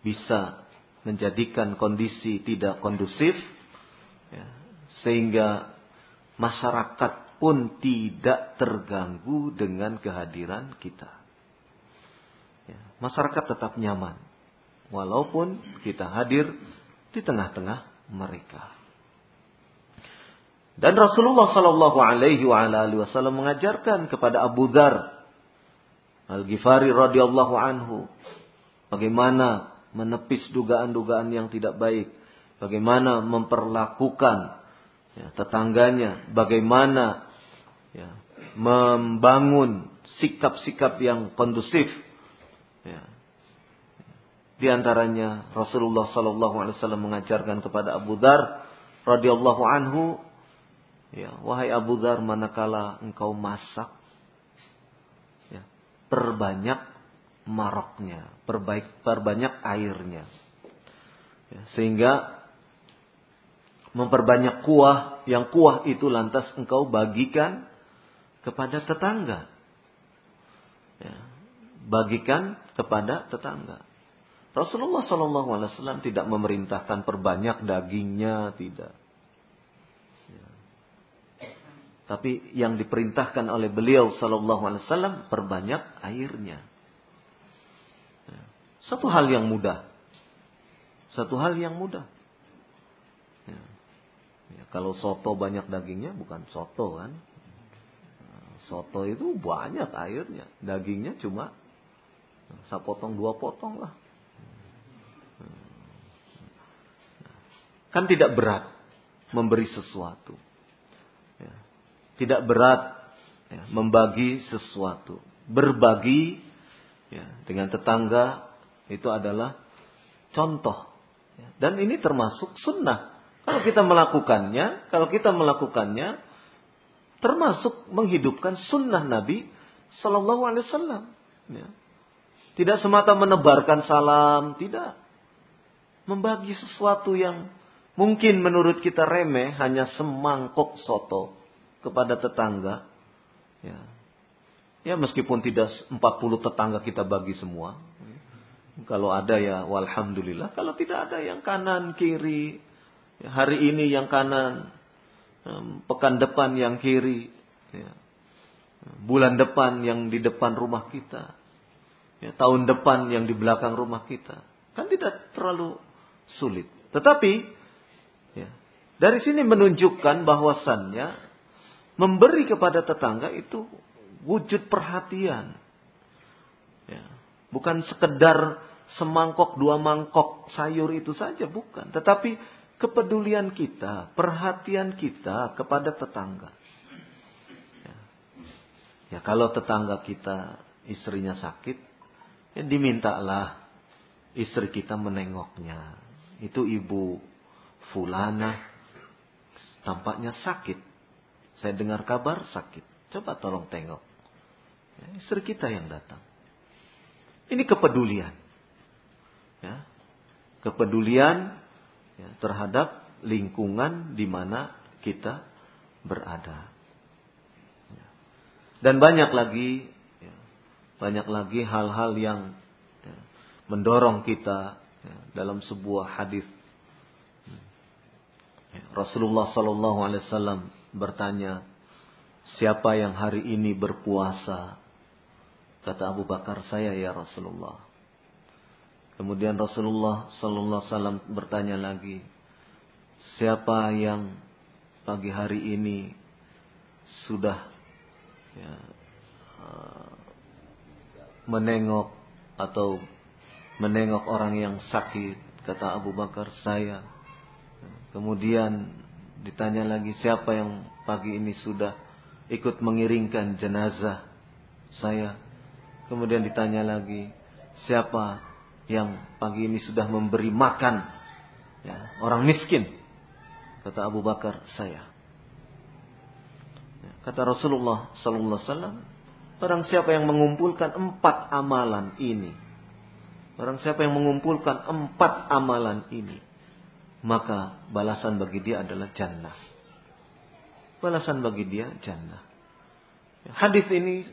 bisa menjadikan kondisi tidak kondusif. Ya. Sehingga masyarakat pun tidak terganggu dengan kehadiran kita. Ya. Masyarakat tetap nyaman. Walaupun kita hadir di tengah-tengah mereka. Dan Rasulullah Shallallahu Alaihi Wasallam mengajarkan kepada Abu Dhar Al-Ghifari radhiyallahu anhu. Bagaimana menepis dugaan-dugaan yang tidak baik. Bagaimana memperlakukan ya, tetangganya. Bagaimana ya, membangun sikap-sikap yang kondusif. Ya. Di antaranya Rasulullah Sallallahu Alaihi Wasallam mengajarkan kepada Abu Dar radhiyallahu anhu, ya wahai Abu Dar manakala engkau masak, ya perbanyak maroknya, perbaik perbanyak airnya, ya, sehingga memperbanyak kuah, yang kuah itu lantas engkau bagikan kepada tetangga. Ya, bagikan kepada tetangga. Rasulullah Wasallam tidak memerintahkan perbanyak dagingnya, tidak. Ya. Tapi yang diperintahkan oleh beliau Shallallahu Alaihi Wasallam perbanyak airnya. Ya. Satu hal yang mudah. Satu hal yang mudah. Ya. Ya, kalau soto banyak dagingnya bukan soto kan. Soto itu banyak airnya. Dagingnya cuma sapotong dua potong lah. Kan tidak berat memberi sesuatu. Tidak berat ya, membagi sesuatu. Berbagi ya, dengan tetangga itu adalah contoh. Ya. Dan ini termasuk sunnah. Kalau kita melakukannya, kalau kita melakukannya, termasuk menghidupkan sunnah Nabi Sallallahu Alaihi Wasallam. Ya. Tidak semata menebarkan salam, tidak. Membagi sesuatu yang Mungkin menurut kita remeh hanya semangkok soto kepada tetangga. Ya. Ya meskipun tidak 40 tetangga kita bagi semua. Kalau ada ya walhamdulillah. Kalau tidak ada yang kanan kiri. Ya, hari ini yang kanan. Pekan depan yang kiri. Ya. Bulan depan yang di depan rumah kita. Ya, tahun depan yang di belakang rumah kita. Kan tidak terlalu sulit. Tetapi Ya. Dari sini menunjukkan bahwasannya memberi kepada tetangga itu wujud perhatian. Ya. Bukan sekedar semangkok dua mangkok sayur itu saja bukan, tetapi kepedulian kita, perhatian kita kepada tetangga. Ya, ya kalau tetangga kita istrinya sakit, ya dimintalah istri kita menengoknya. Itu ibu fulana tampaknya sakit. Saya dengar kabar sakit. Coba tolong tengok. Ya, istri kita yang datang. Ini kepedulian. Ya, kepedulian ya, terhadap lingkungan di mana kita berada. Ya. Dan banyak lagi, ya, banyak lagi hal-hal yang ya, mendorong kita ya, dalam sebuah hadis Rasulullah Sallallahu Alaihi Wasallam bertanya, siapa yang hari ini berpuasa? Kata Abu Bakar, saya ya Rasulullah. Kemudian Rasulullah Sallallahu Alaihi Wasallam bertanya lagi, siapa yang pagi hari ini sudah ya, uh, menengok atau menengok orang yang sakit? Kata Abu Bakar, saya. Kemudian ditanya lagi siapa yang pagi ini sudah ikut mengiringkan jenazah saya. Kemudian ditanya lagi siapa yang pagi ini sudah memberi makan ya, orang miskin. Kata Abu Bakar saya. Ya, kata Rasulullah Sallallahu Alaihi Wasallam, barang siapa yang mengumpulkan empat amalan ini, barang siapa yang mengumpulkan empat amalan ini, maka balasan bagi dia adalah jannah. Balasan bagi dia jannah. Hadis ini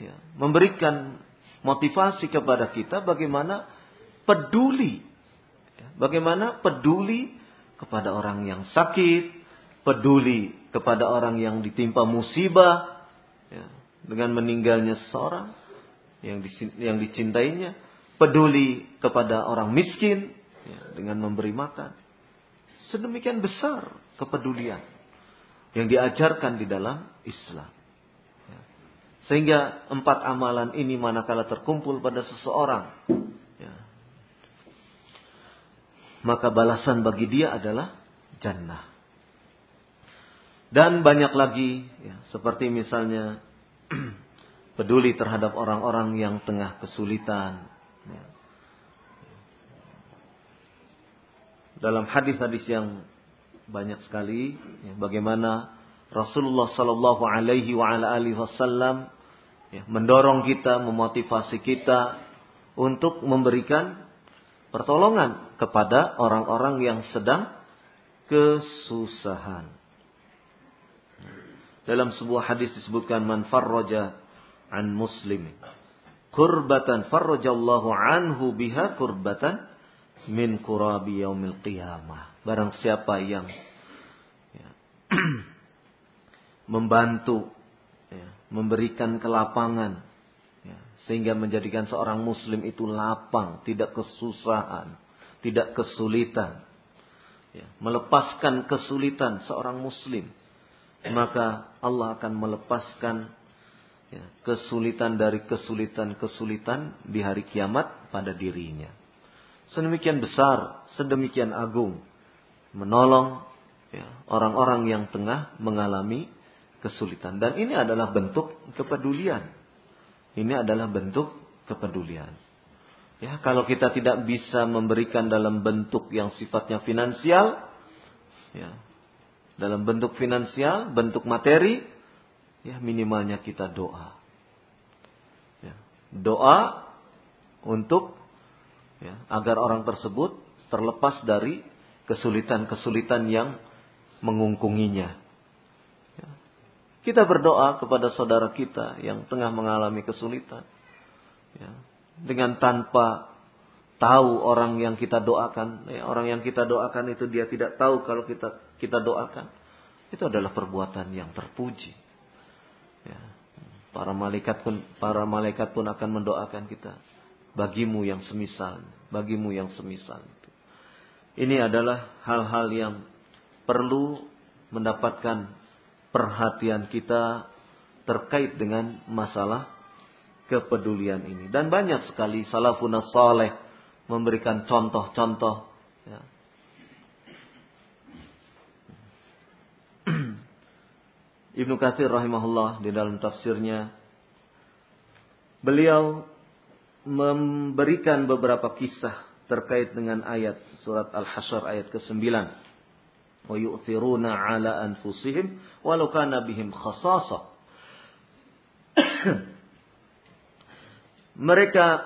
ya, memberikan motivasi kepada kita bagaimana peduli, ya, bagaimana peduli kepada orang yang sakit, peduli kepada orang yang ditimpa musibah, ya, dengan meninggalnya seseorang yang yang dicintainya, peduli kepada orang miskin ya, dengan memberi makan Sedemikian besar kepedulian yang diajarkan di dalam Islam. Ya. Sehingga empat amalan ini manakala terkumpul pada seseorang, ya, maka balasan bagi dia adalah jannah. Dan banyak lagi, ya, seperti misalnya peduli terhadap orang-orang yang tengah kesulitan. Ya. Dalam hadis-hadis yang banyak sekali, ya, bagaimana Rasulullah Sallallahu Alaihi Wasallam ya, mendorong kita, memotivasi kita untuk memberikan pertolongan kepada orang-orang yang sedang kesusahan. Dalam sebuah hadis disebutkan man farraja an muslim kurbatan farrajallahu anhu biha kurbatan min kurabi yaumil qiyamah. Barang siapa yang ya, membantu memberikan kelapangan ya, sehingga menjadikan seorang muslim itu lapang, tidak kesusahan, tidak kesulitan. Ya, melepaskan kesulitan seorang muslim, maka Allah akan melepaskan ya, kesulitan dari kesulitan-kesulitan di hari kiamat pada dirinya. Sedemikian besar, sedemikian agung menolong ya, orang-orang ya, yang tengah mengalami kesulitan. Dan ini adalah bentuk kepedulian. Ini adalah bentuk kepedulian. Ya, kalau kita tidak bisa memberikan dalam bentuk yang sifatnya finansial, ya, dalam bentuk finansial, bentuk materi, ya minimalnya kita doa. Ya, doa untuk ya, agar orang tersebut terlepas dari kesulitan-kesulitan yang mengungkunginya. Kita berdoa kepada saudara kita yang tengah mengalami kesulitan. Ya, dengan tanpa tahu orang yang kita doakan. Ya, orang yang kita doakan itu dia tidak tahu kalau kita kita doakan. Itu adalah perbuatan yang terpuji. Ya, para malaikat pun para malaikat pun akan mendoakan kita. Bagimu yang semisal, bagimu yang semisal. Ini adalah hal-hal yang perlu mendapatkan perhatian kita terkait dengan masalah kepedulian ini. Dan banyak sekali salafun saleh memberikan contoh-contoh. Ya. Ibnu Katsir rahimahullah di dalam tafsirnya beliau memberikan beberapa kisah terkait dengan ayat surat Al-Hasyr ayat ke-9 wa yu'thiruna ala anfusihim walau kana bihim khasasa. mereka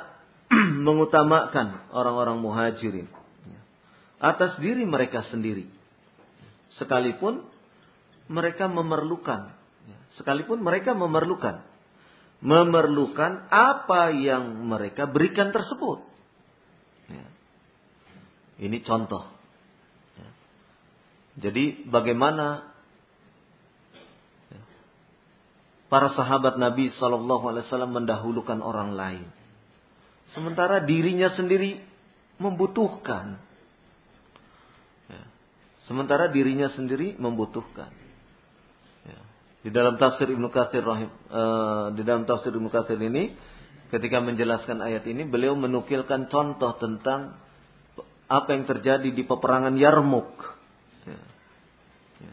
mengutamakan orang-orang muhajirin atas diri mereka sendiri. Sekalipun mereka memerlukan. Sekalipun mereka memerlukan. Memerlukan apa yang mereka berikan tersebut. Ini contoh. Jadi bagaimana para sahabat Nabi Shallallahu Alaihi Wasallam mendahulukan orang lain, sementara dirinya sendiri membutuhkan. Ya. Sementara dirinya sendiri membutuhkan. Di dalam tafsir Ibnu Katsir rahim, uh, di dalam tafsir Ibnu Katsir ini, ketika menjelaskan ayat ini, beliau menukilkan contoh tentang apa yang terjadi di peperangan Yarmuk Ya. Ya.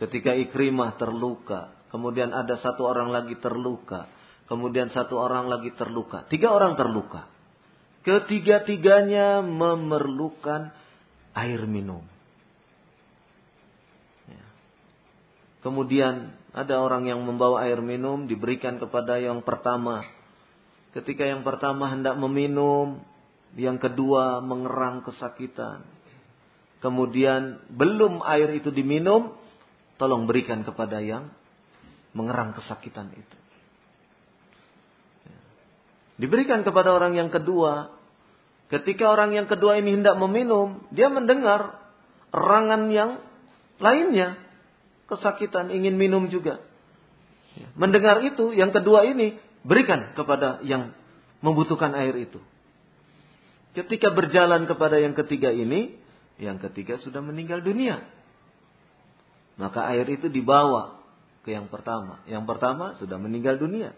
Ketika Ikrimah terluka, kemudian ada satu orang lagi terluka, kemudian satu orang lagi terluka, tiga orang terluka. Ketiga-tiganya memerlukan air minum. Kemudian ada orang yang membawa air minum diberikan kepada yang pertama. Ketika yang pertama hendak meminum, yang kedua mengerang kesakitan kemudian belum air itu diminum, tolong berikan kepada yang mengerang kesakitan itu. Diberikan kepada orang yang kedua. Ketika orang yang kedua ini hendak meminum, dia mendengar erangan yang lainnya. Kesakitan, ingin minum juga. Mendengar itu, yang kedua ini berikan kepada yang membutuhkan air itu. Ketika berjalan kepada yang ketiga ini, yang ketiga sudah meninggal dunia. Maka air itu dibawa ke yang pertama. Yang pertama sudah meninggal dunia.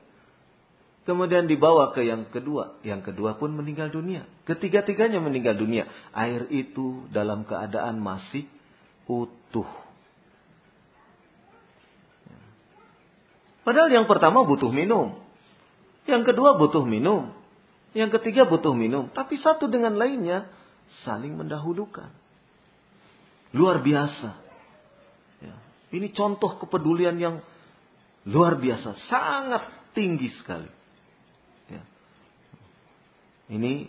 Kemudian dibawa ke yang kedua. Yang kedua pun meninggal dunia. Ketiga-tiganya meninggal dunia. Air itu dalam keadaan masih utuh. Padahal yang pertama butuh minum. Yang kedua butuh minum. Yang ketiga butuh minum. Tapi satu dengan lainnya saling mendahulukan. Luar biasa. Ya. Ini contoh kepedulian yang luar biasa. Sangat tinggi sekali. Ini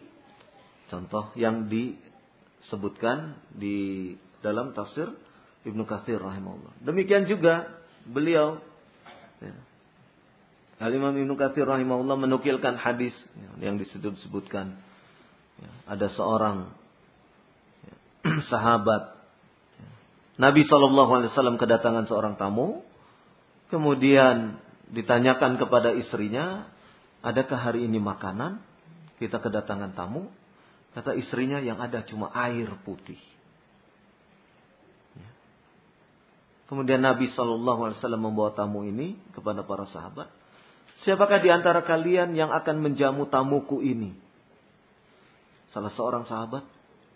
contoh yang disebutkan di dalam tafsir Ibnu Katsir rahimahullah. Demikian juga beliau ya, Al Imam Ibnu Katsir rahimahullah menukilkan hadis yang disebut-sebutkan ya, ada seorang ya, sahabat Nabi Wasallam kedatangan seorang tamu, kemudian ditanyakan kepada istrinya, adakah hari ini makanan? Kita kedatangan tamu, kata istrinya yang ada cuma air putih. Ya. Kemudian Nabi Wasallam membawa tamu ini kepada para sahabat. Siapakah di antara kalian yang akan menjamu tamuku ini? Salah seorang sahabat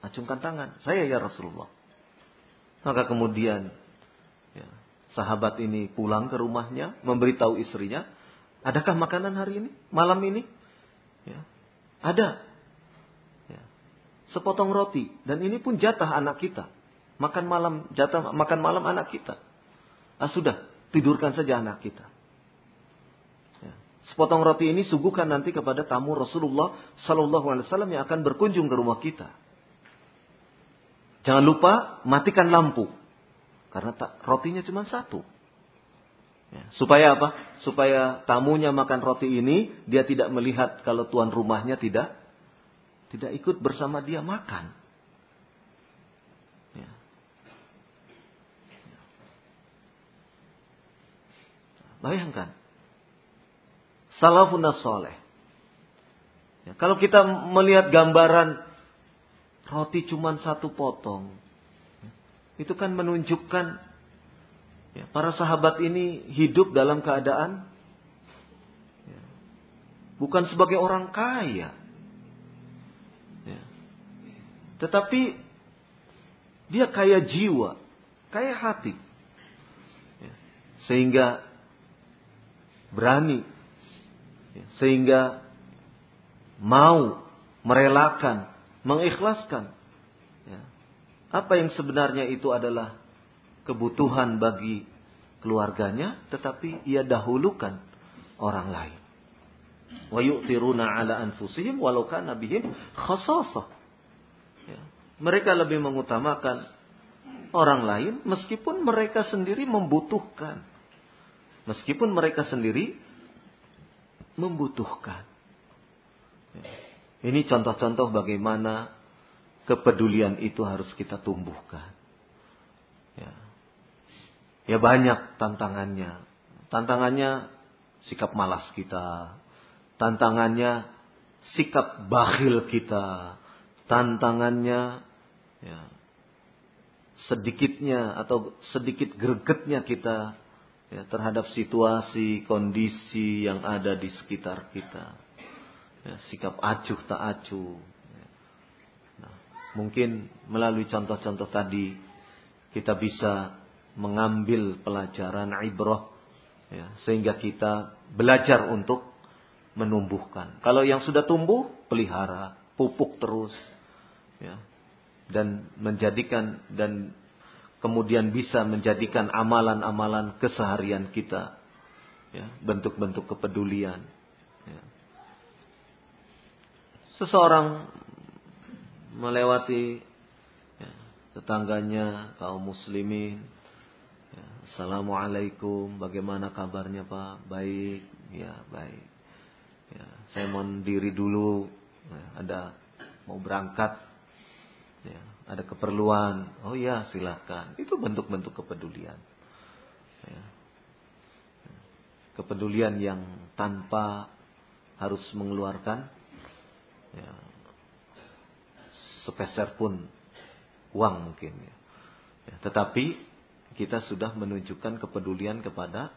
acungkan tangan. Saya ya Rasulullah. Maka kemudian ya, sahabat ini pulang ke rumahnya, memberitahu istrinya, adakah makanan hari ini, malam ini? Ya. Ada. Ya. Sepotong roti. Dan ini pun jatah anak kita. Makan malam, jatah makan malam anak kita. Ah, sudah, tidurkan saja anak kita. Ya. Sepotong roti ini suguhkan nanti kepada tamu Rasulullah Sallallahu Alaihi Wasallam yang akan berkunjung ke rumah kita. Jangan lupa matikan lampu. Karena tak, rotinya cuma satu. Ya, supaya apa? Supaya tamunya makan roti ini, dia tidak melihat kalau tuan rumahnya tidak tidak ikut bersama dia makan. Ya. Bayangkan. Salafun soleh. Ya, kalau kita melihat gambaran roti cuma satu potong, itu kan menunjukkan Ya, para sahabat ini hidup dalam keadaan ya, bukan sebagai orang kaya, ya, tetapi dia kaya jiwa, kaya hati, ya, sehingga berani, sehingga mau merelakan, mengikhlaskan. Ya, apa yang sebenarnya itu adalah kebutuhan bagi keluarganya, tetapi ia dahulukan orang lain. Wa yu'thiruna ala anfusihim walau kana bihim. Ya. Mereka lebih mengutamakan orang lain meskipun mereka sendiri membutuhkan. Meskipun mereka sendiri membutuhkan. Ini contoh-contoh bagaimana kepedulian itu harus kita tumbuhkan. Ya. Ya banyak tantangannya. Tantangannya sikap malas kita. Tantangannya sikap bakhil kita. Tantangannya ya, sedikitnya atau sedikit gregetnya kita ya, terhadap situasi, kondisi yang ada di sekitar kita. Ya, sikap acuh tak acuh. Ya. Nah, mungkin melalui contoh-contoh tadi kita bisa mengambil pelajaran ibrah ya, sehingga kita belajar untuk menumbuhkan. Kalau yang sudah tumbuh, pelihara, pupuk terus ya, dan menjadikan dan kemudian bisa menjadikan amalan-amalan keseharian kita ya, bentuk-bentuk kepedulian. Ya. Seseorang melewati ya, tetangganya kaum muslimin Ya, Assalamualaikum, bagaimana kabarnya Pak? Baik, ya baik. Ya, saya mau diri dulu, ya, ada mau berangkat, ya, ada keperluan. Oh ya silahkan. Itu bentuk-bentuk kepedulian. Ya. Kepedulian yang tanpa harus mengeluarkan ya, sepeser pun uang mungkin ya. ya tetapi kita sudah menunjukkan kepedulian kepada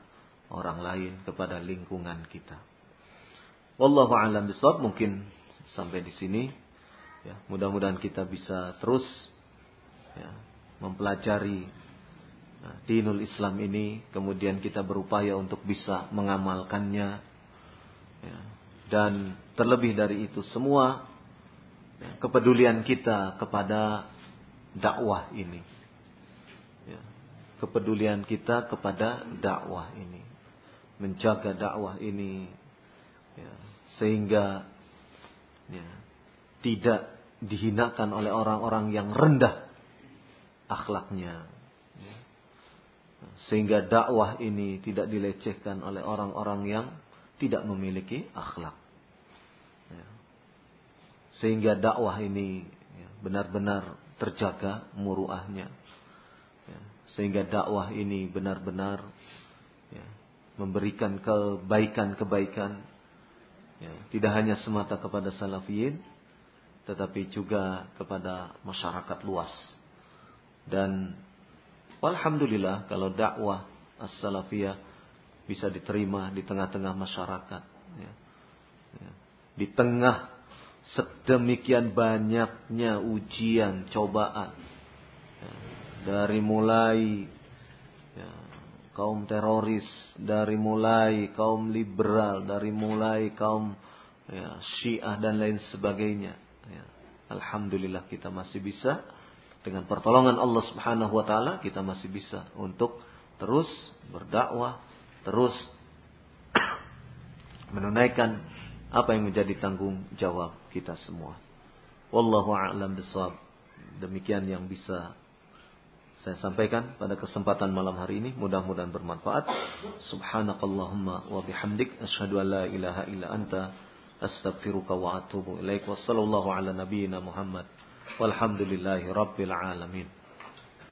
orang lain, kepada lingkungan kita. Wallahu a'lam bishawab. Mungkin sampai di sini. Ya, mudah-mudahan kita bisa terus ya, mempelajari nah, dinul Islam ini, kemudian kita berupaya untuk bisa mengamalkannya, ya, dan terlebih dari itu semua ya, kepedulian kita kepada dakwah ini, ya, kepedulian kita kepada dakwah ini, menjaga dakwah ini, ya, sehingga ya, tidak dihinakan oleh orang-orang yang rendah akhlaknya. Sehingga dakwah ini tidak dilecehkan oleh orang-orang yang tidak memiliki akhlak. Sehingga dakwah ini benar-benar terjaga muruahnya. Sehingga dakwah ini benar-benar memberikan kebaikan-kebaikan. Tidak hanya semata kepada salafiyin, tetapi juga kepada masyarakat luas. Dan alhamdulillah kalau dakwah as-salafiyah bisa diterima di tengah-tengah masyarakat. Ya. Ya. Di tengah sedemikian banyaknya ujian, cobaan. Ya. Dari mulai ya, kaum teroris, dari mulai kaum liberal, dari mulai kaum ya, syiah dan lain sebagainya Ya. Alhamdulillah kita masih bisa dengan pertolongan Allah Subhanahu wa taala kita masih bisa untuk terus berdakwah, terus menunaikan apa yang menjadi tanggung jawab kita semua. Wallahu a'lam bishawab. Demikian yang bisa saya sampaikan pada kesempatan malam hari ini. Mudah-mudahan bermanfaat. Subhanakallahumma wa bihamdik asyhadu an la ilaha illa anta أستغفرك وأتوب إليك وصلى الله على نبينا محمد والحمد لله رب العالمين